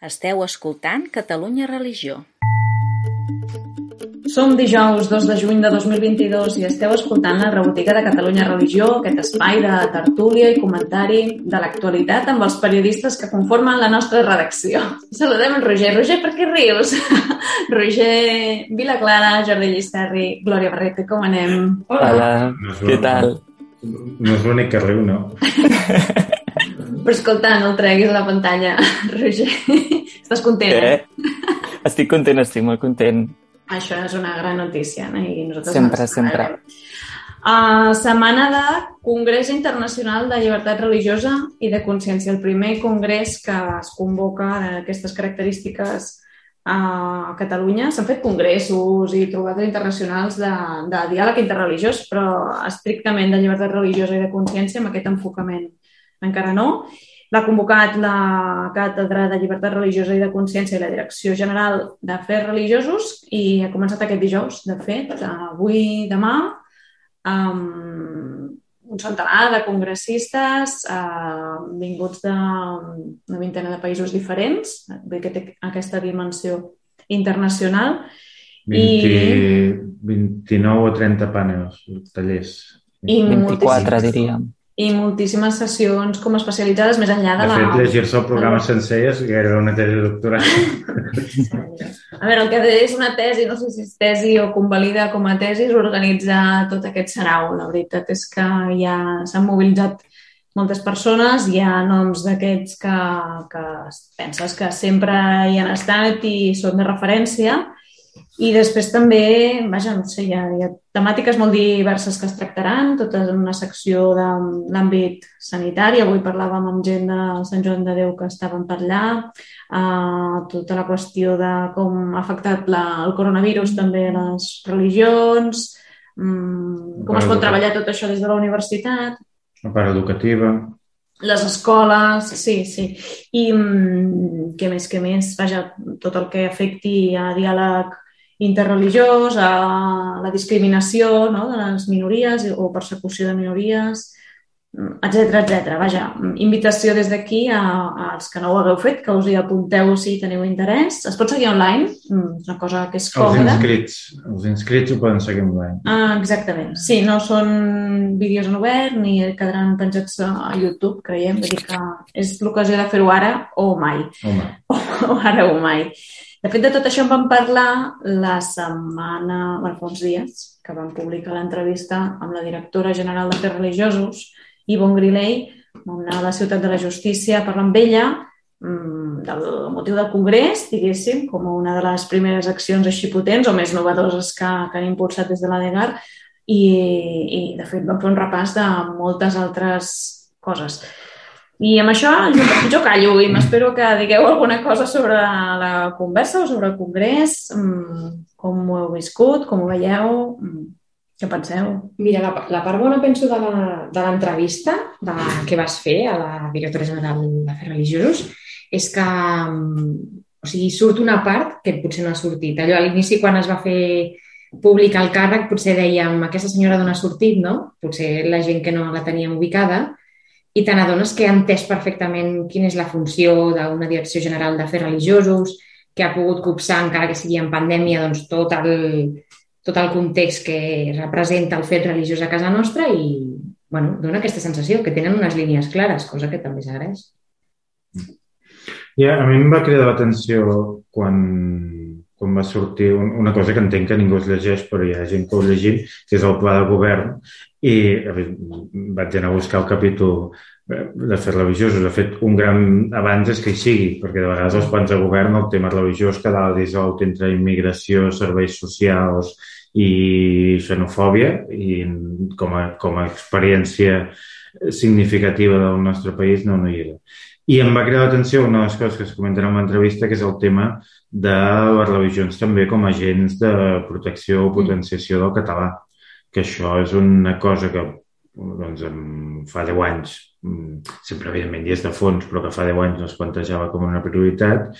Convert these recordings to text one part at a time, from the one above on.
Esteu escoltant Catalunya Religió. Som dijous 2 de juny de 2022 i esteu escoltant la rebotiga de Catalunya Religió, aquest espai de tertúlia i comentari de l'actualitat amb els periodistes que conformen la nostra redacció. Saludem en Roger. Roger, per què rius? Roger Vilaclara, Jordi Llisterri, Glòria Barrete, com anem? Hola, Hola, No què tal? No és l'únic que riu, no? Però escolta, no el treguis a la pantalla, Roger. Estàs content, eh? Bé? Estic content, estic molt content. Això és una gran notícia, no? I nosaltres Sempre, sempre. Uh, setmana de Congrés Internacional de Llibertat Religiosa i de Consciència. El primer congrés que es convoca d'aquestes característiques a Catalunya. S'han fet congressos i trobades internacionals de, de diàleg interreligiós, però estrictament de llibertat religiosa i de consciència, amb aquest enfocament encara no. L'ha convocat la Càtedra de Llibertat Religiosa i de Consciència i la Direcció General d'Afers Religiosos i ha començat aquest dijous, de fet, avui, demà, amb un centenar de congressistes eh, vinguts d'una vintena de països diferents, que té aquesta dimensió internacional. 20, 29 o 30 panels, tallers. I 24, moltíssimes- diríem. I moltíssimes sessions com especialitzades més enllà de, De la... fet, llegir-se el programa sencer és gairebé una tesi de doctorat. A veure, el que és una tesi, no sé si és tesi o convalida com a tesi, és organitzar tot aquest sarau. La veritat és que ja s'han mobilitzat moltes persones, hi ha noms d'aquests que, que penses que sempre hi han estat i són de referència, i després també, vaja, no sé, hi ha, hi ha temàtiques molt diverses que es tractaran, totes en una secció de l'àmbit sanitari. Avui parlàvem amb gent de Sant Joan de Déu que estaven per allà, uh, tota la qüestió de com ha afectat la, el coronavirus també a les religions, um, com es pot treballar tot això des de la universitat, La part educativa. les escoles, sí, sí. I mm, què més, què més? Vaja, tot el que afecti a diàleg interreligiós, a la discriminació no? de les minories o persecució de minories, etc etc. Vaja, invitació des d'aquí a, als que no ho hagueu fet, que us hi apunteu si teniu interès. Es pot seguir online, Mm, és una cosa que és Els còmoda. inscrits. Els inscrits ho poden seguir online. Ah, exactament. Sí, no són vídeos en obert ni quedaran penjats a YouTube, creiem. Vull dir que és l'ocasió de fer-ho ara o mai. Home, O ara o mai. De fet, de tot això en vam parlar la setmana, bueno, fa uns dies, que vam publicar l'entrevista amb la directora general d'Afers Religiosos, Ivonne Griley, vam anar a la Ciutat de la Justícia parlar amb ella mm, del motiu del Congrés, diguéssim, com una de les primeres accions així potents o més novedoses que, que han impulsat des de la DEGAR i, i de fet, vam fer un repàs de moltes altres coses. I amb això jo, jo callo i m'espero que digueu alguna cosa sobre la conversa o sobre el Congrés, mm, com ho heu viscut, com ho veieu, mm, què penseu? Mira, la, la part bona, penso, de de l'entrevista de, que vas fer a la directora general d'Afers Religiosos és que mm, o sigui, surt una part que potser no ha sortit. Allò, a l'inici, quan es va fer públic el càrrec, potser dèiem aquesta senyora d'on ha sortit, no? Potser la gent que no la teníem ubicada, i te n'adones que ha entès perfectament quina és la funció d'una direcció general d'afers religiosos, que ha pogut copsar, encara que sigui en pandèmia, doncs, tot el, tot el context que representa el fet religiós a casa nostra i bueno, dona aquesta sensació que tenen unes línies clares, cosa que també s'agraeix. Ja, a mi em va cridar l'atenció quan, quan va sortir un, una cosa que entenc que ningú es llegeix, però hi ha gent que ho llegim, que és el pla de govern, i vaig anar a buscar el capítol eh, de fer religiosos. De fet, un gran abans és que hi sigui, perquè de vegades els plans de govern el tema religiós quedava dissolt entre immigració, serveis socials i xenofòbia, i com a, com a experiència significativa del nostre país no, no hi era. I em va cridar l'atenció una de les coses que es comenten en l'entrevista, que és el tema de les religions també com a agents de protecció o potenciació del català, que això és una cosa que doncs, fa 10 anys sempre evidentment hi és de fons, però que fa 10 anys no es plantejava com una prioritat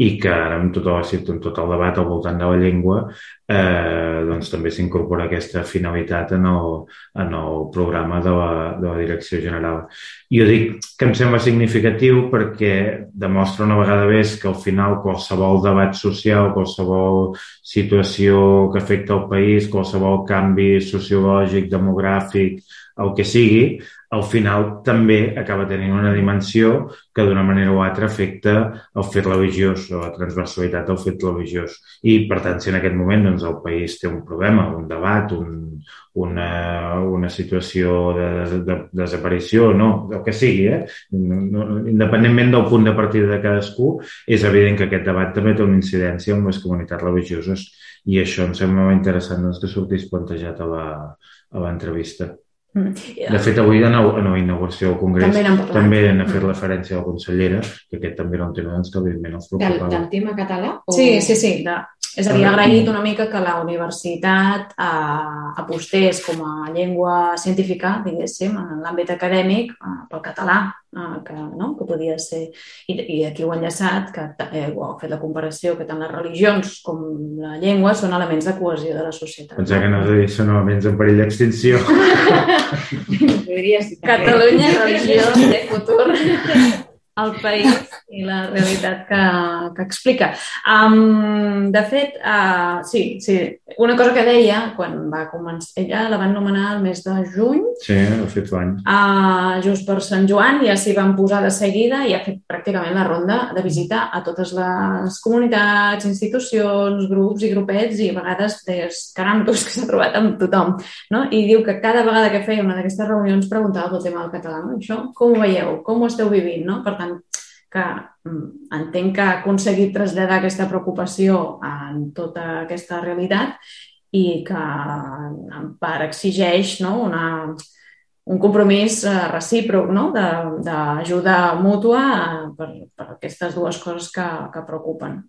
i que ara amb tot, el, amb tot el debat al voltant de la llengua eh, doncs també s'incorpora aquesta finalitat en el, en el programa de la, de la Direcció General. Jo dic que em sembla significatiu perquè demostra una vegada més que al final qualsevol debat social, qualsevol situació que afecta el país, qualsevol canvi sociològic, demogràfic, el que sigui, al final també acaba tenint una dimensió que d'una manera o altra afecta el fet religiós o la transversalitat del fet religiós. I, per tant, si en aquest moment doncs, el país té un problema, un debat, un, una, una situació de, de, de desaparició, no, el que sigui, eh? independentment del punt de partida de cadascú, és evident que aquest debat també té una incidència amb les comunitats religioses i això em sembla interessant doncs, que sortís plantejat a l'entrevista. Mm. De fet, avui en la, en la inauguració del Congrés També també n'ha fet referència a la consellera, que aquest també era un tema doncs, que evidentment els Del, preocupava. del tema català? O... Sí, sí, sí. De, és a dir, ha agraït una mica que la universitat eh, apostés com a llengua científica, diguéssim, en l'àmbit acadèmic, eh, pel català, eh, que, no? que podia ser... I, i aquí ho ha enllaçat, que eh, ho ha fet la comparació, que tant les religions com la llengua són elements de cohesió de la societat. Pensava que no de dir són elements en perill d'extinció. Podria ser també. Catalunya, religió, té futur el país i la realitat que, que explica. Um, de fet, uh, sí, sí, una cosa que deia quan va començar, ella la van nomenar el mes de juny, Sí, ha fet l'any. uh, just per Sant Joan, ja s'hi van posar de seguida i ha fet pràcticament la ronda de visita a totes les comunitats, institucions, grups i grupets i a vegades des carantos que s'ha trobat amb tothom. No? I diu que cada vegada que feia una d'aquestes reunions preguntava pel tema del català. No? Això com ho veieu? Com ho esteu vivint? No? Per tant, que mm, entenc que ha aconseguit traslladar aquesta preocupació en tota aquesta realitat i que en part exigeix no? una, un compromís eh, recíproc no? De- d'ajuda mútua eh, per, per aquestes dues coses que, que preocupen.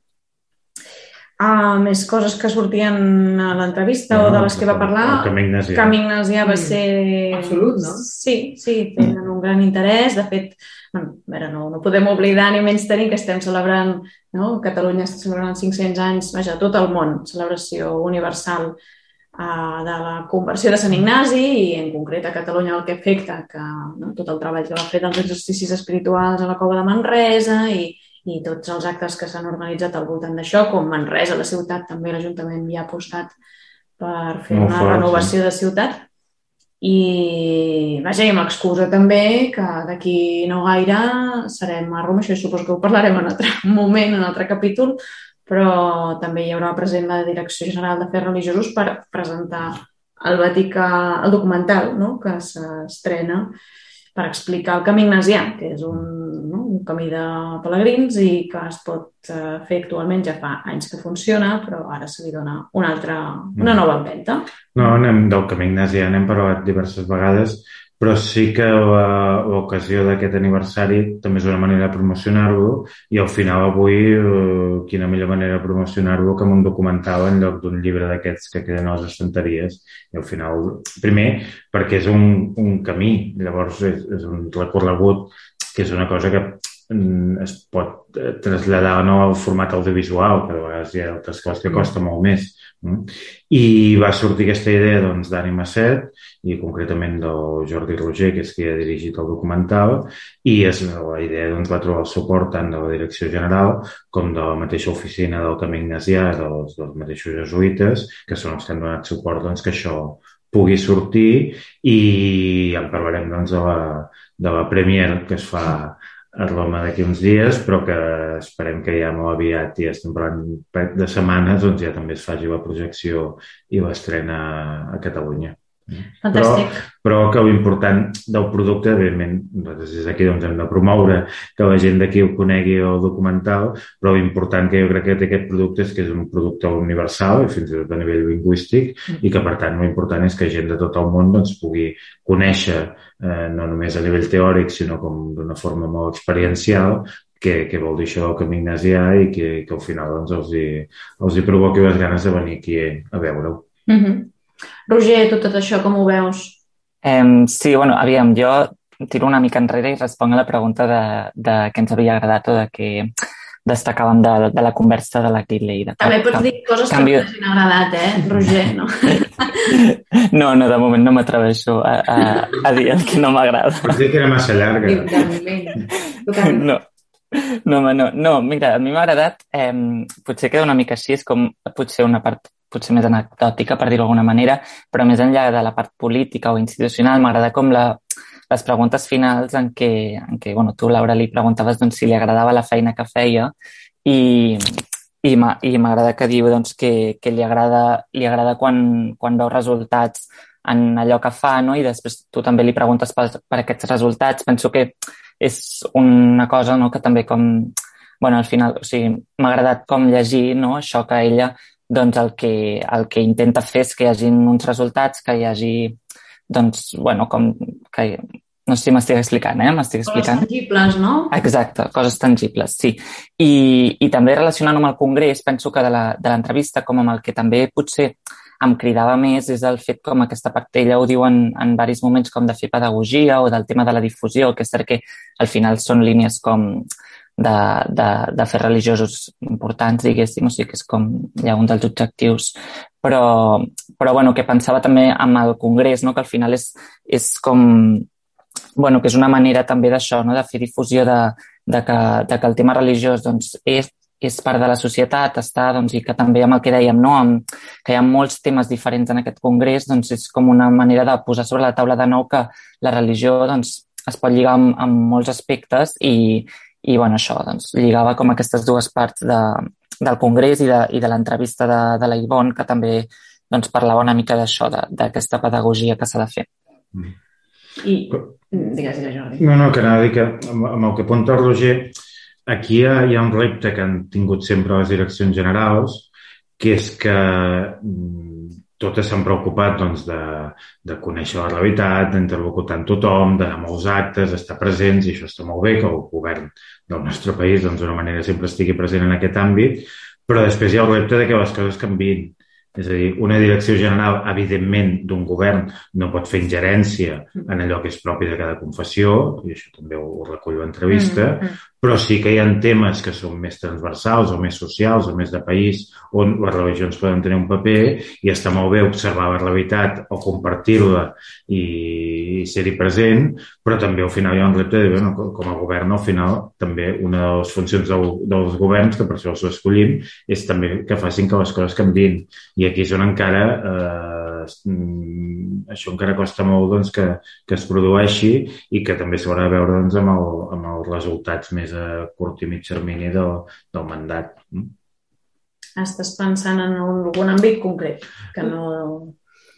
Uh, més coses que sortien a l'entrevista o de les que va parlar. El Camí Ignasi. Camí Ignasià va Mm. ser... Absolut, no? Sí, sí, tenen gran interès. De fet, bueno, veure, no, no podem oblidar ni menys tenir que estem celebrant, no? Catalunya està celebrant 500 anys, vaja, tot el món, celebració universal uh, de la conversió de Sant Ignasi i en concret a Catalunya el que afecta que no, tot el treball que va fer dels exercicis espirituals a la Cova de Manresa i, i tots els actes que s'han organitzat al voltant d'això, com Manresa, la ciutat, també l'Ajuntament hi ha apostat per fer Molt una fort, renovació de ciutat. I vaja, i amb també que d'aquí no gaire serem a Roma, això suposo que ho parlarem en un altre moment, en un altre capítol, però també hi haurà present la Direcció General d'Afers Religiosos per presentar al Vaticà el documental no? que s'estrena per explicar el camí ignasià, que és un, no? un camí de pelegrins i que es pot eh, fer actualment, ja fa anys que funciona, però ara se li dona una altra, una nova empenta. No, anem del Camí Ignasi, n'hem parlat diverses vegades, però sí que l'ocasió d'aquest aniversari també és una manera de promocionar-lo i al final avui eh, quina millor manera de promocionar-lo que amb un documental en lloc d'un llibre d'aquests que queden a les estanteries i al final, primer perquè és un, un camí, llavors és, és un recorregut que és una cosa que mm, es pot eh, traslladar no al format audiovisual, que a vegades hi ha altres coses que costa molt més. I va sortir aquesta idea doncs, d'Ànima 7 i concretament del Jordi Roger, que és qui ha dirigit el documental, i és, la idea doncs, va trobar el suport tant de la Direcció General com de la mateixa oficina del Camí Ignasià, dels, dels mateixos jesuïtes, que són els que han donat suport doncs, que això pugui sortir i en parlarem doncs, de, la, de la premier que es fa a Roma d'aquí uns dies, però que esperem que ja molt aviat, ja estem parlant de setmanes, doncs ja també es faci la projecció i l'estrena a Catalunya. Fantàstic. Però que l'important del producte, evidentment, nosaltres des d'aquí doncs, hem de promoure que la gent d'aquí ho conegui el documental, però l'important que jo crec que té aquest producte és que és un producte universal, i fins i tot a nivell lingüístic, i que per tant l'important és que gent de tot el món doncs, pugui conèixer, eh, no només a nivell teòric, sinó com d'una forma molt experiencial, què, què vol dir això del camí ignasià i que, que al final doncs, els, hi, els hi provoqui les ganes de venir aquí a veure-ho. Mm -hmm. Roger, tu tot això com ho veus? Em, sí, bueno, aviam, jo tiro una mica enrere i responc a la pregunta de, de què ens havia agradat o de què destacàvem de, de la conversa de la Kitley. També pots dir coses canvi... que t'hagin agradat, eh, Roger? No? no, no, de moment no m'atreveixo a, a, a dir el que no m'agrada. Pots dir que era massa llarga. No, no, home, no, no, mira, a mi m'ha agradat, eh, potser queda una mica així, és com potser una part potser més anecdòtica, per dir-ho d'alguna manera, però més enllà de la part política o institucional, m'agrada com la, les preguntes finals en què, en què bueno, tu, Laura, li preguntaves doncs, si li agradava la feina que feia i, i m'agrada que diu doncs, que, que li agrada, li agrada quan, quan veu resultats en allò que fa, no? i després tu també li preguntes per, per aquests resultats. Penso que és una cosa no? que també com, bueno, al final, o sigui, m'ha agradat com llegir no? això que ella doncs el que, el que intenta fer és que hi hagi uns resultats, que hi hagi, doncs, bueno, com que, no sé si m'estic explicant, eh? M'estic explicant. Coses tangibles, no? Exacte, coses tangibles, sí. I, i també relacionant amb el Congrés, penso que de l'entrevista, com amb el que també potser em cridava més és el fet com aquesta part, ella ho diu en, en diversos moments com de fer pedagogia o del tema de la difusió, que és cert que al final són línies com de, de, de fer religiosos importants, diguéssim, o sigui que és com ha un dels objectius. Però, però bueno, que pensava també amb el Congrés, no? que al final és, és com bueno, que és una manera també d'això, no? de fer difusió de, de, que, de que el tema religiós doncs, és, és part de la societat, està, doncs, i que també amb el que dèiem, no? amb, que hi ha molts temes diferents en aquest congrés, doncs és com una manera de posar sobre la taula de nou que la religió doncs, es pot lligar amb, amb molts aspectes i, i bueno, això, doncs, lligava com aquestes dues parts de, del congrés i de, i de l'entrevista de, de la Ivonne, que també doncs, parlava una mica d'això, d'aquesta pedagogia que s'ha de fer. Mm. I, digues, digues, Jordi. No, no, que anava a dir que amb, amb el que apunta el Roger, aquí hi ha, hi ha un repte que han tingut sempre les direccions generals, que és que mm, totes s'han preocupat doncs, de, de conèixer la realitat, d'interlocutar amb tothom, a molts actes, d'estar presents, i això està molt bé que el govern del nostre país doncs, d'una manera sempre estigui present en aquest àmbit, però després hi ha el repte de que les coses canvin és a dir, una direcció general, evidentment, d'un govern no pot fer ingerència en allò que és propi de cada confessió, i això també ho, ho recullo a entrevista, mm -hmm. però sí que hi ha temes que són més transversals o més socials o més de país on les religions poden tenir un paper i està molt bé observar la realitat o compartir-la i, i ser-hi present, però també al final hi ha un repte de, bueno, com a govern, al final també una de les funcions del, dels governs, que per això els escollim, és també que facin que les coses canvin i aquí és on encara eh, mm, això encara costa molt doncs, que, que es produeixi i que també s'haurà de veure doncs, amb, el, amb els resultats més a curt i mig termini del, del mandat. Estàs pensant en algun àmbit concret que no...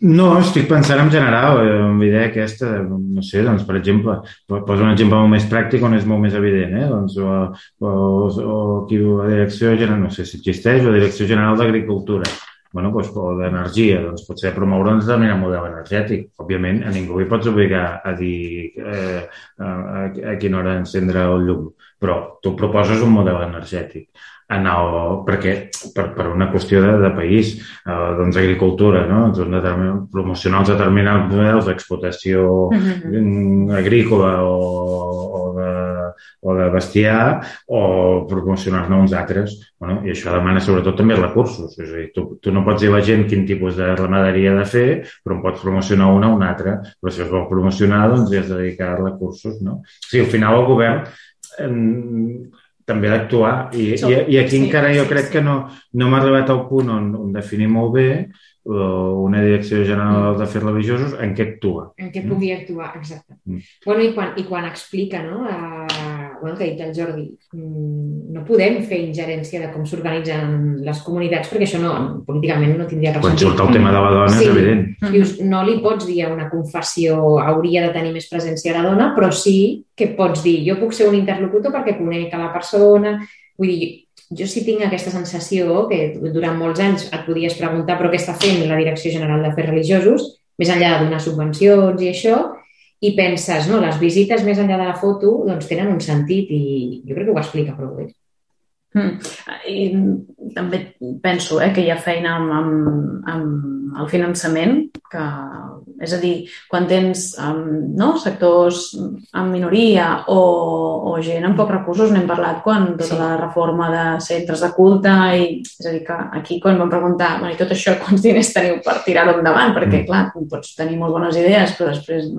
No, estic pensant en general, eh, en idea aquesta, no sé, doncs, per exemple, poso un exemple molt més pràctic on és molt més evident, eh? doncs, o, o, o aquí la Direcció General, no sé si existeix, la Direcció General d'Agricultura bueno, doncs, o d'energia, doncs potser promoure un determinat model energètic. Òbviament, a ningú hi pots obligar a dir eh, a, a, a quina hora encendre el llum, però tu proposes un model energètic en el, perquè per, per una qüestió de, de país, eh, doncs agricultura, no? doncs promocionar els determinats models d'explotació mm -hmm. agrícola o, o de o de bestiar o promocionar-ne uns altres. Bueno, I això demana sobretot també recursos. És a dir, tu, tu no pots dir a la gent quin tipus de ramaderia de fer, però en pots promocionar una o una altra. Però si es vol promocionar, doncs hi has de dedicar recursos. No? O sigui, al final el govern eh, també d'actuar. I, i, I aquí sí, encara jo sí, crec sí. que no, no m'ha arribat al punt on, on definir molt bé una direcció general de d'afers religiosos en què actua. En què pugui actuar, exacte. Mm. Bueno, i quan, i quan explica, no? Uh, bueno, que ha dit el Jordi, mm, no podem fer ingerència de com s'organitzen les comunitats perquè això no, políticament no tindria res Quan surt el tema de la dona sí. és evident. Dius, no li pots dir a una confessió hauria de tenir més presència la dona, però sí que pots dir jo puc ser un interlocutor perquè conec a la persona, vull dir, jo sí tinc aquesta sensació que durant molts anys et podies preguntar però què està fent la Direcció General d'Afers Religiosos, més enllà de donar subvencions i això, i penses, no, les visites més enllà de la foto doncs tenen un sentit i jo crec que ho explica prou bé. Mm. I també penso eh, que hi ha feina amb, amb, amb el finançament, que, és a dir, quan tens um, no, sectors en minoria o, o gent amb pocs recursos, n'hem parlat quan tota sí. la reforma de centres de culte, i, és a dir, que aquí quan vam preguntar, bueno, i tot això, quants diners teniu per tirar-ho endavant? Perquè, mm. clar, pots tenir molt bones idees, però després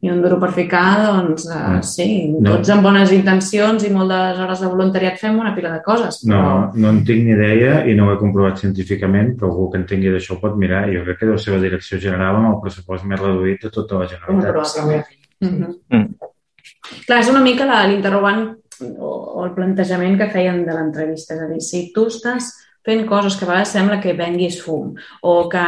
ni un duro per ficar, doncs eh, no. sí, no. tots amb bones intencions i moltes hores de voluntariat fem una pila de coses. Però... No, no en tinc ni idea i no ho he comprovat científicament, però algú que en tingui d'això ho pot mirar. Jo crec que deu ser la direcció general amb el pressupost més reduït de tota la Generalitat. Mm -hmm. mm. Clar, és una mica l'interrogant o, o el plantejament que feien de l'entrevista. És a dir, si tu estàs fent coses que a vegades sembla que venguis fum o que,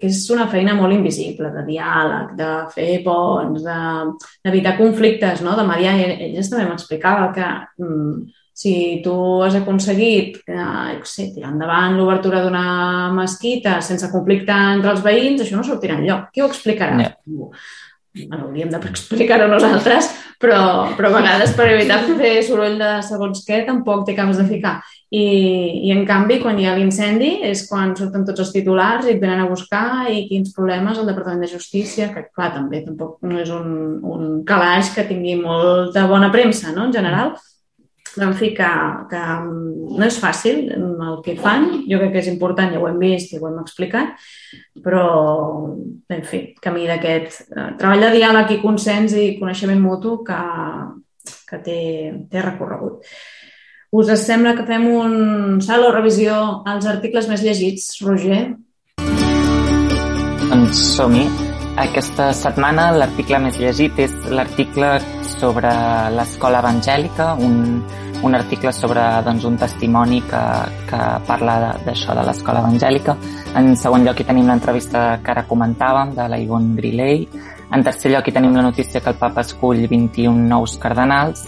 que és una feina molt invisible, de diàleg, de fer ponts, d'evitar de, conflictes, no? de mediar. Elles també m'explicava que mm, si tu has aconseguit eh, sé, tirar endavant l'obertura d'una mesquita sense conflicte entre els veïns, això no sortirà enlloc. Qui ho explicarà? Yeah bueno, hauríem d'explicar-ho nosaltres, però, però a vegades per evitar fer soroll de segons què tampoc t'hi acabes de ficar. I, I en canvi, quan hi ha l'incendi és quan surten tots els titulars i et venen a buscar i quins problemes el Departament de Justícia, que clar, també tampoc no és un, un calaix que tingui molta bona premsa, no?, en general, en fi, que, que no és fàcil el que fan, jo crec que és important, ja ho hem vist i ho hem explicat, però, en fi, camí d'aquest eh, treball de diàleg i consens i coneixement mutu que, que té, té recorregut. Us sembla que fem un salt o revisió als articles més llegits, Roger? Doncs som-hi. Aquesta setmana l'article més llegit és l'article sobre l'escola evangèlica, un, un article sobre doncs, un testimoni que, que parla d'això, de, de l'escola evangèlica. En segon lloc hi tenim l'entrevista que ara comentàvem de la Yvonne Griley. En tercer lloc hi tenim la notícia que el papa escull 21 nous cardenals.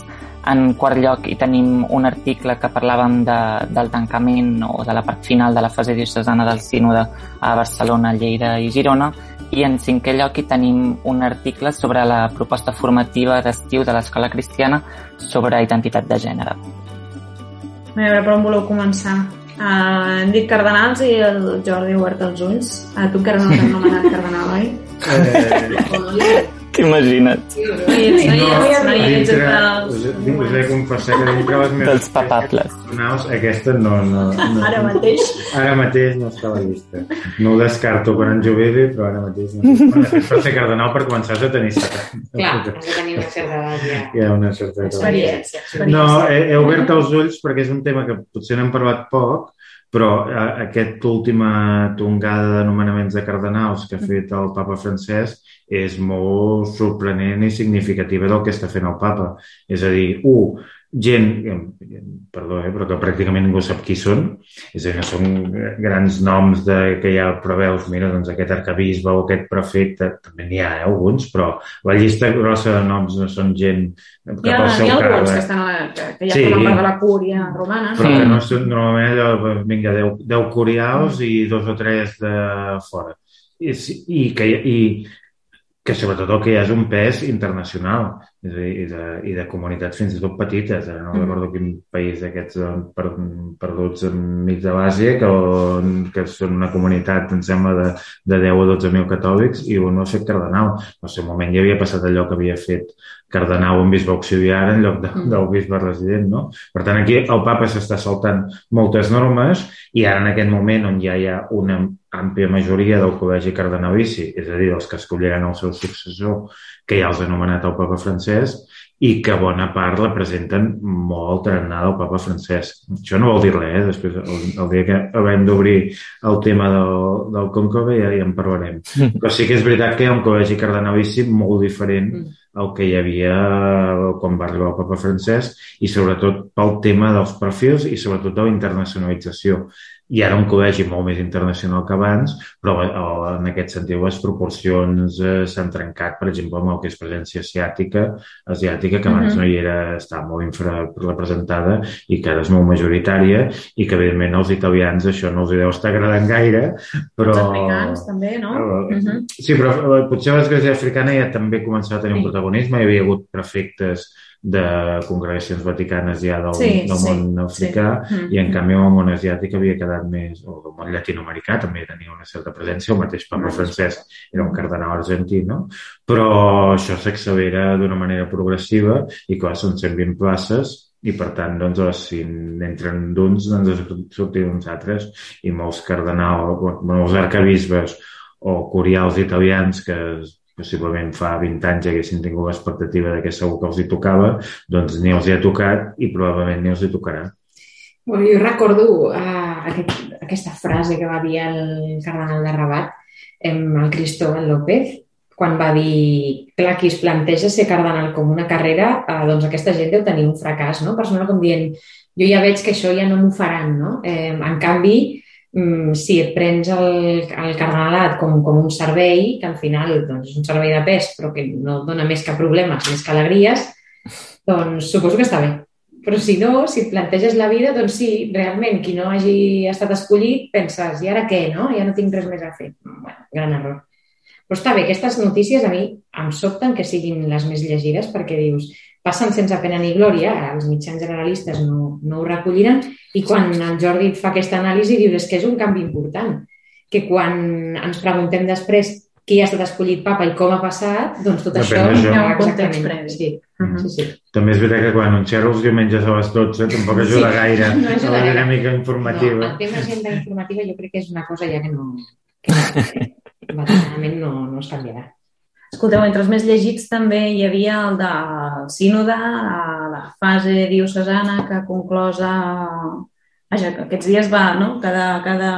En quart lloc hi tenim un article que parlàvem de, del tancament o de la part final de la fase diocesana del sínode a Barcelona, Lleida i Girona i en cinquè lloc hi tenim un article sobre la proposta formativa d'estiu de l'escola cristiana sobre identitat de gènere. A veure, per on voleu començar? Uh, hem dit cardenals i el Jordi ha obert els ulls. Uh, tu encara no t'has anomenat cardenal, oi? Eh... T'imagina't. No hi ets, no hi ets, no hi ets entre els... Us he de confessar que dintre les meves... Dels papables. Naus, aquesta no, no, no... Ara mateix? Ara mateix no està a la llista. No ho descarto quan en jubili, però ara mateix no. Bueno, per ser cardenal, per començar, de tenir certa... Clar, has de tenir una certa edat ja. Hi ha una certa. Experiència. No, he, he obert els ulls perquè és un tema que potser n'hem parlat poc, però eh, aquesta última tongada de nomenaments de cardenals que ha fet el papa francès és molt sorprenent i significativa del que està fent el papa. És a dir, un, gent, perdó, eh, però que pràcticament ningú sap qui són, és a dir, són grans noms de, que ja preveus, mira, doncs aquest arcabisbe o aquest prefecte, també n'hi ha eh, alguns, però la llista grossa de noms no són gent que pel seu càrrec. Hi ha alguns que, estan a, que, que ja sí, formen part de la cúria romana. Però que no són, normalment allò, vinga, 10, 10 curials i dos o tres de fora. I, i, que, i que sobretot el que hi ha és un pes internacional és dir, i, de, i de comunitats fins i tot petites. Eh? No mm. recordo quin país d'aquests per, perduts enmig de l'Àsia que, que són una comunitat, em sembla, de, de 10 o 12 mil catòlics i un no ha fet cardenal. Al seu moment ja havia passat allò que havia fet cardenal un bisbe auxiliar en lloc de, mm. del bisbe resident. No? Per tant, aquí el papa s'està saltant moltes normes i ara en aquest moment on ja hi ha una àmplia majoria del col·legi cardenalici, és a dir, els que escolliran el seu successor, que ja els ha nomenat el papa francès, i que bona part la presenten molt trenada al papa francès. Això no vol dir res, eh? després el, el dia que haurem d'obrir el tema del, del Concove ja, ja en parlarem. Mm. Però sí que és veritat que hi ha un col·legi cardenalici molt diferent mm. al que hi havia quan va arribar el papa francès i sobretot pel tema dels perfils i sobretot de la internacionalització i ara un col·legi molt més internacional que abans, però en aquest sentit les proporcions eh, s'han trencat, per exemple, amb el que és presència asiàtica, asiàtica que abans uh -huh. no hi era, està molt infrarepresentada i que ara és molt majoritària i que, evidentment, als italians això no els deu estar agradant gaire, però... Els africans també, no? Uh -huh. Sí, però eh, potser l'església africana ja també començava a tenir sí. un protagonisme, hi havia hagut prefectes de congregacions vaticanes ja del, Sí, del sí, món africà sí. I en canvi el món asiàtic havia quedat més, o el món llatinoamericà també tenia una certa presència, el mateix papa Francesc era un cardenal argentí, no? Però això s'accedera d'una manera progressiva i clar, són 120 places i per tant, doncs, si n'entren d'uns, doncs sortiran uns altres i molts cardenals, molts arcabisbes o curials italians que possiblement fa 20 anys haguessin tingut l'expectativa de que segur que els hi tocava, doncs ni els hi ha tocat i probablement ni els hi tocarà. Bueno, jo recordo uh, aquest, aquesta frase que va dir el cardenal de Rabat, el Cristóbal López, quan va dir, clar, qui es planteja ser cardenal com una carrera, uh, doncs aquesta gent deu tenir un fracàs, no? Personal com dient, jo ja veig que això ja no m'ho faran, no? Eh, en canvi, si et prens el, el cardenalat com, com un servei, que al final doncs, és un servei de pes, però que no dona més que problemes, més que alegries, doncs suposo que està bé. Però si no, si et planteges la vida, doncs sí, realment, qui no hagi estat escollit, penses, i ara què, no? Ja no tinc res més a fer. Bueno, gran error. Però està bé, aquestes notícies a mi em sobten que siguin les més llegides perquè dius, passen sense pena ni glòria, els mitjans generalistes no, no ho recolliran, i quan el Jordi fa aquesta anàlisi dius és que és un canvi important, que quan ens preguntem després qui ha estat escollit papa i com ha passat, doncs tot Depèn això... d'això. Un context Exactament, previ. sí, Mhm. sí, sí. També és veritat que quan anunciar els diumenges a les 12 tampoc ajuda Sí, gaire no a ajuda la gaire. dinàmica No, informativa. el tema agenda informativa jo crec que és una cosa ja que no... Que no vaticanament no, no es canviarà. Escolteu, entre els més llegits també hi havia el del sínode, la fase diocesana que ha conclòs a... Vaja, que aquests dies va, no? Cada, cada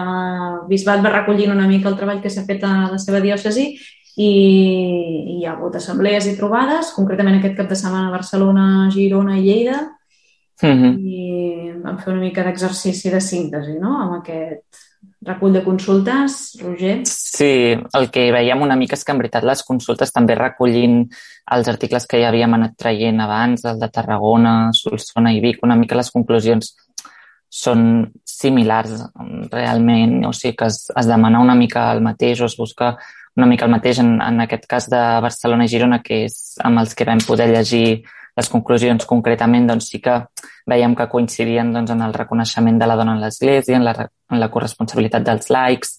bisbat va recollint una mica el treball que s'ha fet a la seva diòcesi i, i hi ha hagut assemblees i trobades, concretament aquest cap de setmana a Barcelona, Girona i Lleida, Mm -hmm. i vam fer una mica d'exercici de síntesi, no?, amb aquest recull de consultes. Roger? Sí, el que veiem una mica és que en veritat les consultes també recollint els articles que ja havíem anat traient abans, el de Tarragona, Solsona i Vic, una mica les conclusions són similars realment, o sigui que es, es demana una mica el mateix o es busca una mica el mateix en, en aquest cas de Barcelona i Girona, que és amb els que vam poder llegir les conclusions concretament, doncs sí que veiem que coincidien doncs, en el reconeixement de la dona en l'Església, en, la, en la corresponsabilitat dels laics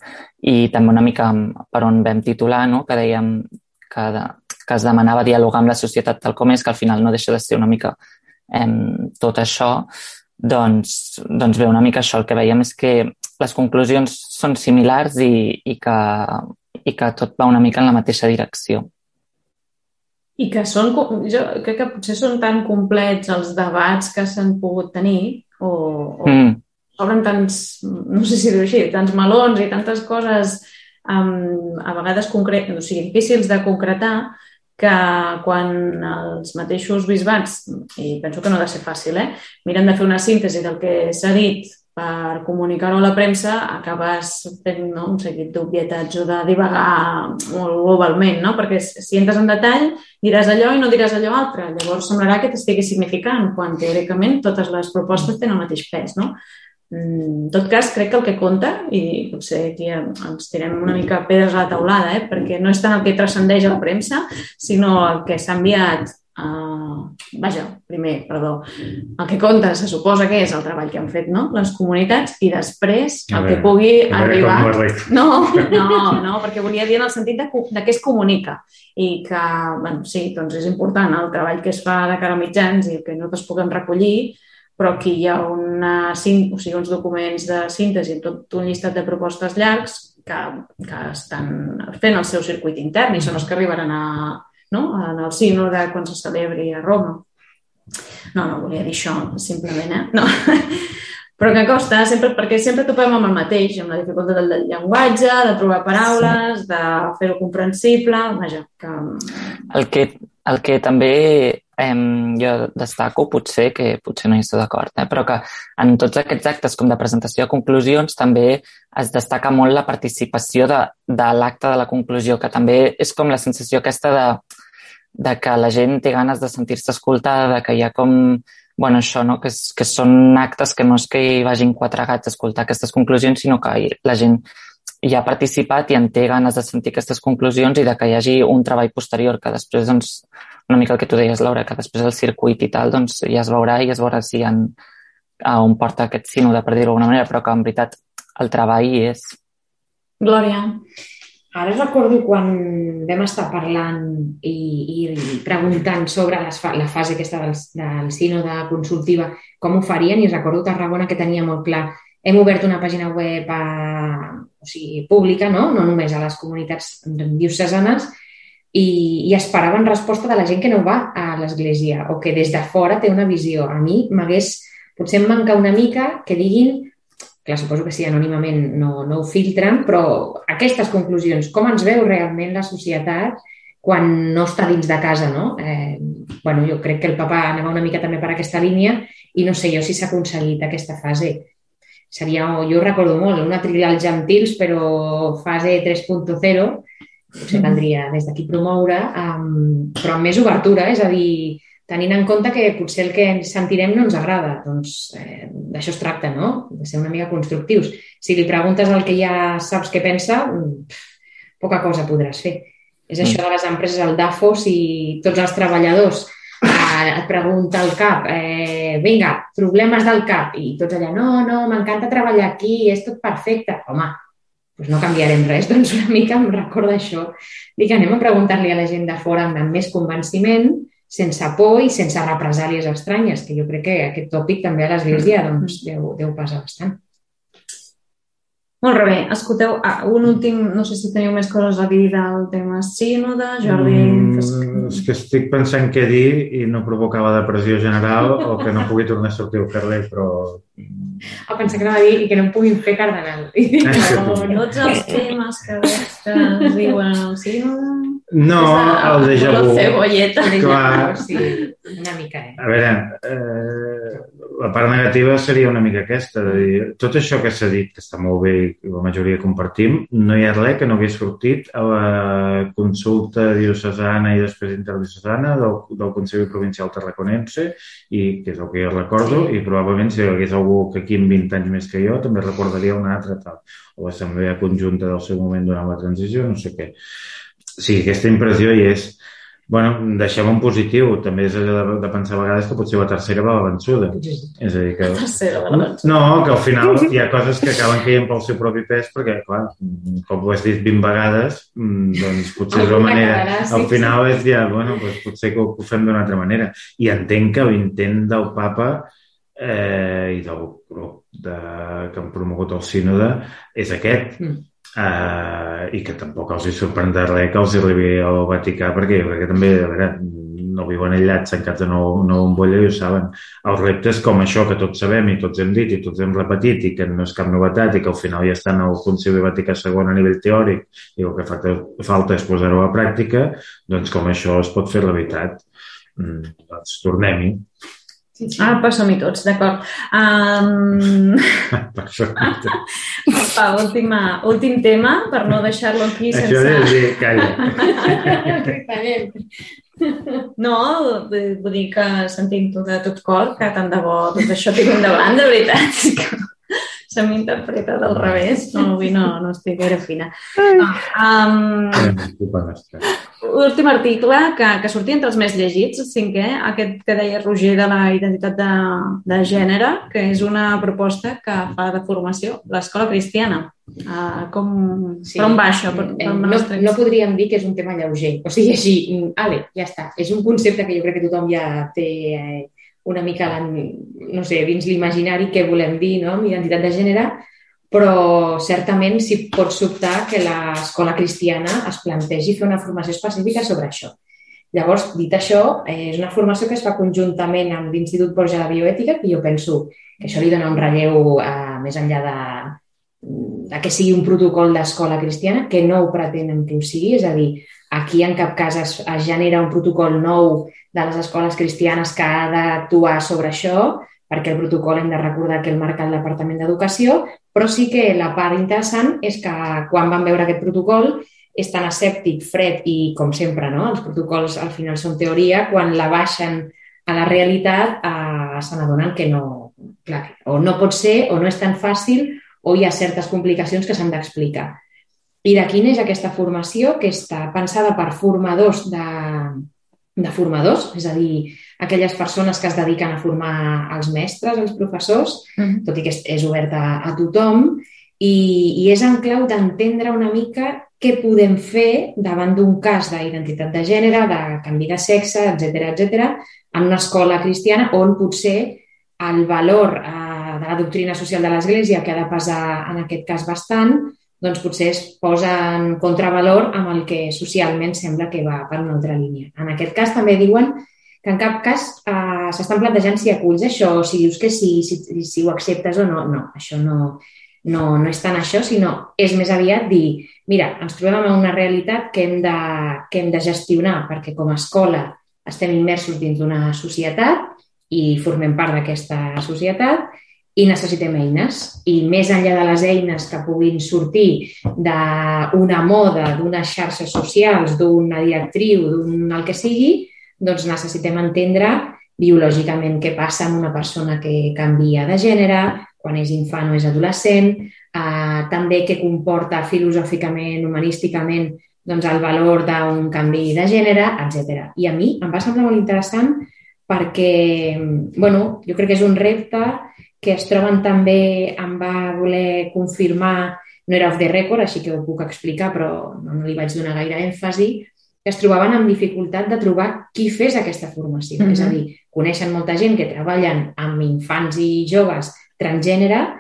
i també una mica per on vam titular, no? que dèiem que, de, que es demanava dialogar amb la societat tal com és, que al final no deixa de ser una mica eh, tot això, doncs, doncs bé, una mica això. El que veiem és que les conclusions són similars i, i, que, i que tot va una mica en la mateixa direcció. I que són, jo crec que potser són tan complets els debats que s'han pogut tenir o, o Mm. obren tants, no sé si dir així, tants melons i tantes coses um, a vegades concret, o sigui, difícils de concretar que quan els mateixos bisbats, i penso que no ha de ser fàcil, eh, miren de fer una síntesi del que s'ha dit per comunicar-ho a la premsa, acabes fent no, un seguit d'obvietats o de divagar molt globalment, no? perquè si entres en detall diràs allò i no diràs allò altre. Llavors semblarà que t'estigui significant, quan teòricament totes les propostes tenen el mateix pes. No? En tot cas, crec que el que compta, i potser aquí ens tirem una mica pedres a la taulada, eh? perquè no és tant el que transcendeix a la premsa, sinó el que s'ha enviat Uh, vaja, primer, perdó, el que compta se suposa que és el treball que han fet no? les comunitats i després el que pugui arribar... No, no, no, perquè volia dir en el sentit de, de què es comunica i que, bueno, sí, doncs és important el treball que es fa de cara a mitjans i el que nosaltres puguem recollir, però aquí hi ha una, o sigui, uns documents de síntesi tot un llistat de propostes llargs que, que estan fent el seu circuit intern i són els que arribaran a, no? en el sínode quan se celebri a Roma. No, no volia dir això, simplement, eh? No. Però que costa, sempre, perquè sempre topem amb el mateix, amb la dificultat del llenguatge, de trobar paraules, de fer-ho comprensible, vaja, que... El que, el que també eh, jo destaco, potser, que potser no hi estic d'acord, eh, però que en tots aquests actes com de presentació de conclusions també es destaca molt la participació de, de l'acte de la conclusió, que també és com la sensació aquesta de, de que la gent té ganes de sentir-se escoltada, de que hi ha com bueno, això, no? que, que són actes que no és que hi vagin quatre gats a escoltar aquestes conclusions, sinó que la gent hi ha participat i en té ganes de sentir aquestes conclusions i de que hi hagi un treball posterior que després doncs, una mica el que tu deies, Laura, que després el circuit i tal, doncs ja es veurà i es veurà si en, a on porta aquest sínode, per dir-ho d'alguna manera, però que en veritat el treball hi és. Glòria. Ara recordo quan vam estar parlant i, i preguntant sobre les, la fase aquesta del, del sínode consultiva, com ho farien, i recordo Tarragona que tenia molt clar hem obert una pàgina web a, o sigui, pública, no? no només a les comunitats diocesanes, i, i esperaven resposta de la gent que no va a l'església o que des de fora té una visió. A mi m'hagués, potser em manca una mica que diguin, clar, suposo que sí, anònimament no, no ho filtren, però aquestes conclusions, com ens veu realment la societat quan no està dins de casa, no? Eh, bueno, jo crec que el papa anava una mica també per aquesta línia i no sé jo si s'ha aconseguit aquesta fase seria, jo recordo molt, una trivial gentils, però fase 3.0, potser caldria des d'aquí promoure, um, però amb més obertura, és a dir, tenint en compte que potser el que sentirem no ens agrada, doncs eh, d'això es tracta, no? De ser una mica constructius. Si li preguntes el que ja saps què pensa, pff, poca cosa podràs fer. És això mm. de les empreses, el DAFO, si tots els treballadors et pregunta el cap, eh, vinga, problemes del cap, i tots allà, no, no, m'encanta treballar aquí, és tot perfecte. Home, doncs no canviarem res, doncs una mica em recorda això. Dic, anem a preguntar-li a la gent de fora amb més convenciment, sense por i sense represàlies estranyes, que jo crec que aquest tòpic també a l'Església doncs, deu, deu passar bastant. Molt bé, escolteu, ah, un últim, no sé si teniu més coses a dir del tema sínode, Jordi... Mm, és que estic pensant què dir i no provocava depressió general o que no pugui tornar a sortir al carrer, però... Ah, pensar que anava a dir i que no em puguin fer cardenal. No, tots els temes que, que es diuen al sínode... No, el de vu. Cebolleta. Clar. Sí, una mica, eh? A veure, eh, la part negativa seria una mica aquesta, de dir, tot això que s'ha dit, que està molt bé i la majoria compartim, no hi ha res que no hagués sortit a la consulta diocesana i després interdiocesana del, del Consell Provincial Tarraconense, i que és el que jo recordo, sí. i probablement si hi hagués algú que aquí en 20 anys més que jo també recordaria una altra tal, o l'assemblea conjunta del seu moment durant la transició, no sé què. Sí, aquesta impressió hi és bueno, deixem un positiu. També és de, de pensar a vegades que potser la tercera va la vençuda. És a dir, que... La tercera va la vençuda. No, que al final hi ha coses que acaben caient pel seu propi pes perquè, clar, com ho has dit 20 vegades, mm, doncs potser és la manera... Al final és ja, bueno, doncs potser que ho, ho fem d'una altra manera. I entenc que l'intent del papa eh, i del grup de, que han promogut el sínode és aquest. Mm Uh, i que tampoc els hi sorprendrà res que els arribi al Vaticà perquè jo crec que també a veure, no viuen aïllats tancats en una bombolla i ho saben. Els reptes com això que tots sabem i tots hem dit i tots hem repetit i que no és cap novetat i que al final ja estan al Concili Vaticà II a nivell teòric i el que falta, falta és posar-ho a pràctica, doncs com això es pot fer realitat. Mm, doncs tornem-hi. Sí, sí. Ah, per som-hi tots, d'acord. Um... per som-hi tots. Va, última, últim tema, per no deixar-lo aquí sense... Això és dir, calla. no, vull dir que sentim tot de tot cor, que tant de bo tot això tingui endavant, de veritat se m'interpreta del revés. No, avui no, no estic gaire fina. No, um, L'últim article que, que sortia entre els més llegits, el cinquè, aquest que deia Roger de la identitat de, de gènere, que és una proposta que fa de formació l'escola cristiana. Uh, com, sí. Per on va això? Per, per no, no podríem dir que és un tema lleuger. O sigui, així, ale, ja està. És un concepte que jo crec que tothom ja té eh, una mica, no sé, dins l'imaginari què volem dir no? amb identitat de gènere, però certament s'hi pot sobtar que l'escola cristiana es plantegi fer una formació específica sobre això. Llavors, dit això, és una formació que es fa conjuntament amb l'Institut Borja de Bioètica, que jo penso que això li dona un relleu eh, més enllà de, de que sigui un protocol d'escola cristiana, que no ho pretenen que ho sigui, és a dir, aquí en cap cas es, es genera un protocol nou de les escoles cristianes que ha d'actuar sobre això, perquè el protocol hem de recordar que el marca el Departament d'Educació, però sí que la part interessant és que quan van veure aquest protocol és tan escèptic, fred i, com sempre, no? els protocols al final són teoria, quan la baixen a la realitat eh, se n'adonen que no, clar, o no pot ser o no és tan fàcil o hi ha certes complicacions que s'han d'explicar. I de quina és aquesta formació que està pensada per formadors de, de formadors, és a dir, aquelles persones que es dediquen a formar els mestres, els professors, mm -hmm. tot i que és, és obert a, a tothom, i, i és en clau d'entendre una mica què podem fer davant d'un cas d'identitat de gènere, de canvi de sexe, etc etc, en una escola cristiana on potser el valor eh, de la doctrina social de l'Església, que ha de pesar en aquest cas bastant, doncs potser es posa en contravalor amb el que socialment sembla que va per una altra línia. En aquest cas també diuen que en cap cas eh, s'estan plantejant si aculls això si dius que sí, si, si ho acceptes o no. No, això no, no, no és tant això, sinó és més aviat dir, mira, ens trobem en una realitat que hem de, que hem de gestionar perquè com a escola estem immersos dins d'una societat i formem part d'aquesta societat i necessitem eines. I més enllà de les eines que puguin sortir d'una moda, d'unes xarxes socials, d'una directriu, d'un el que sigui, doncs necessitem entendre biològicament què passa amb una persona que canvia de gènere, quan és infant o és adolescent, eh, també què comporta filosòficament, humanísticament, doncs el valor d'un canvi de gènere, etc. I a mi em va semblar molt interessant perquè, bueno, jo crec que és un repte que es troben també, em va voler confirmar, no era off the record, així que ho puc explicar, però no, li vaig donar gaire èmfasi, que es trobaven amb dificultat de trobar qui fes aquesta formació. Mm -hmm. És a dir, coneixen molta gent que treballen amb infants i joves transgènere,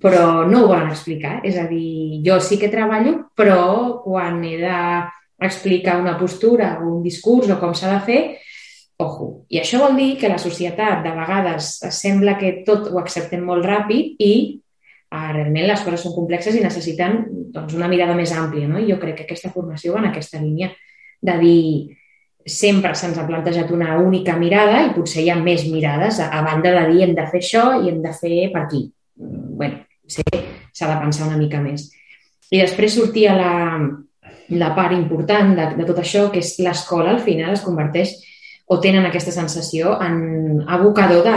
però no ho volen explicar. És a dir, jo sí que treballo, però quan he d'explicar una postura o un discurs o com s'ha de fer, Ojo. I això vol dir que la societat de vegades sembla que tot ho acceptem molt ràpid i eh, realment les coses són complexes i necessiten doncs, una mirada més àmplia. No? I jo crec que aquesta formació va en aquesta línia de dir sempre se'ns ha plantejat una única mirada i potser hi ha més mirades a, a banda de dir hem de fer això i hem de fer per aquí. bé, s'ha de pensar una mica més. I després sortia la, la part important de, de tot això, que és l'escola, al final es converteix o tenen aquesta sensació en abocador de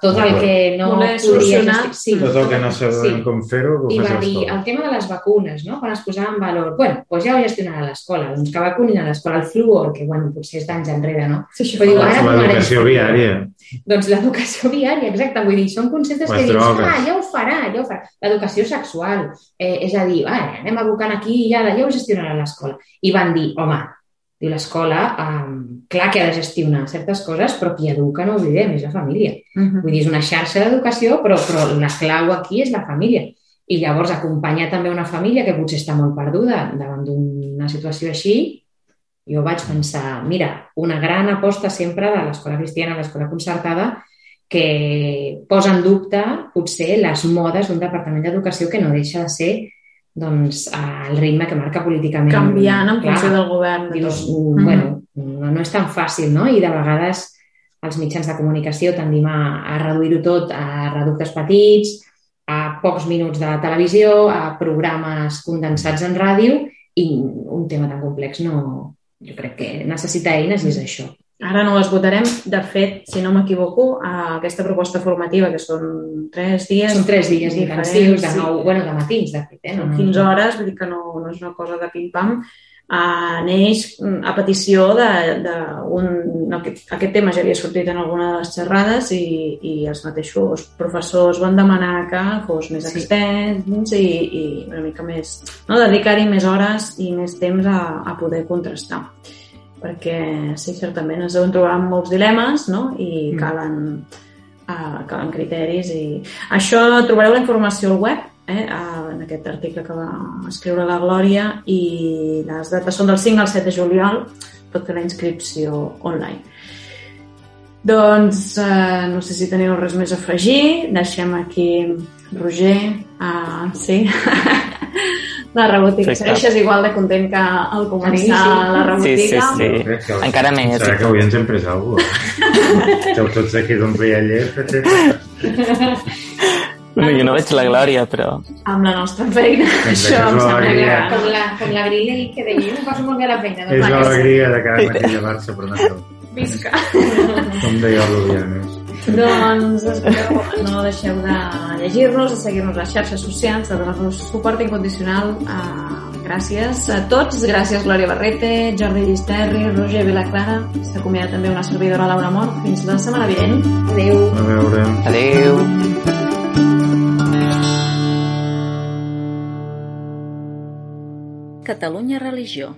tot el que no Voler solucionar. Sí, tot el que no sabem sí. com fer-ho, I va dir el tema de les vacunes, no? quan es posava en valor, bueno, doncs ja ho gestionarà l'escola, doncs que vacunin a l'escola, el fluor, que bueno, potser és d'anys enrere, no? Sí, Però diu, ara l'educació viària. Doncs l'educació viària, exacte, vull dir, són conceptes Les que dius, ah, ja ho farà, ja ho farà. L'educació sexual, eh, és a dir, ah, anem abocant aquí i ja, ja ho gestionarà l'escola. I van dir, home, Diu, l'escola, um, clar que ha de gestionar certes coses, però qui educa, no oblidem, és la família. Uh -huh. Vull dir, és una xarxa d'educació, però, però la clau aquí és la família. I llavors acompanyar també una família que potser està molt perduda davant d'una situació així, jo vaig pensar, mira, una gran aposta sempre de l'escola cristiana, l'escola concertada, que posa en dubte potser les modes d'un departament d'educació que no deixa de ser doncs, el ritme que marca políticament. Canviant en funció del govern. De dius, mm, mm-hmm. bueno, no, no és tan fàcil, no? I de vegades els mitjans de comunicació tendim a, a reduir-ho tot a reductes petits, a pocs minuts de televisió, a programes condensats en ràdio i un tema tan complex no... Jo crec que necessita eines i és això. Ara no les votarem. De fet, si no m'equivoco, aquesta proposta formativa, que són tres dies... Són tres dies intensius, de nou, sí. bueno, de matins, de fet. Eh? No, 15 hores, vull dir que no, no és una cosa de pim-pam. Uh, neix a petició de, de un... No, aquest, aquest tema ja havia sortit en alguna de les xerrades i, i els mateixos professors van demanar que fos més sí. extens i, i una mica més... No? Dedicar-hi més hores i més temps a, a poder contrastar perquè sí, certament ens deuen trobar amb molts dilemes no? i mm. calen, uh, calen criteris. i Això trobareu la informació al web, eh, uh, en aquest article que va escriure la Glòria i les dates són del 5 al 7 de juliol, pot fer la inscripció online. Doncs eh, no sé si teniu res més a afegir. Deixem aquí Roger. Uh, sí. la rebotica. Sí, Segueixes igual de content que al començar sí, la rebotica. Sí, sí, sí. Encara més. Serà que avui ens hem pres alguna cosa. Esteu tots aquí d'un riallet. No, jo no veig la glòria, però... Amb la nostra feina, això em sembla que... Com la, com la grilla i que deia, em poso molt bé la feina. És l'alegria de cada matí llevar-se, però no Visca. Com deia l'Orianes. Doncs espereu, no deixeu de llegir-nos, de seguir-nos a les xarxes socials, de donar-nos suport incondicional a Gràcies a tots, gràcies Glòria Barrete, Jordi Gisterri, Roger Vilaclara. S'acomiada també una servidora Laura Mort. Fins la setmana vinent. Adéu. A veure... Adéu. Catalunya Religió.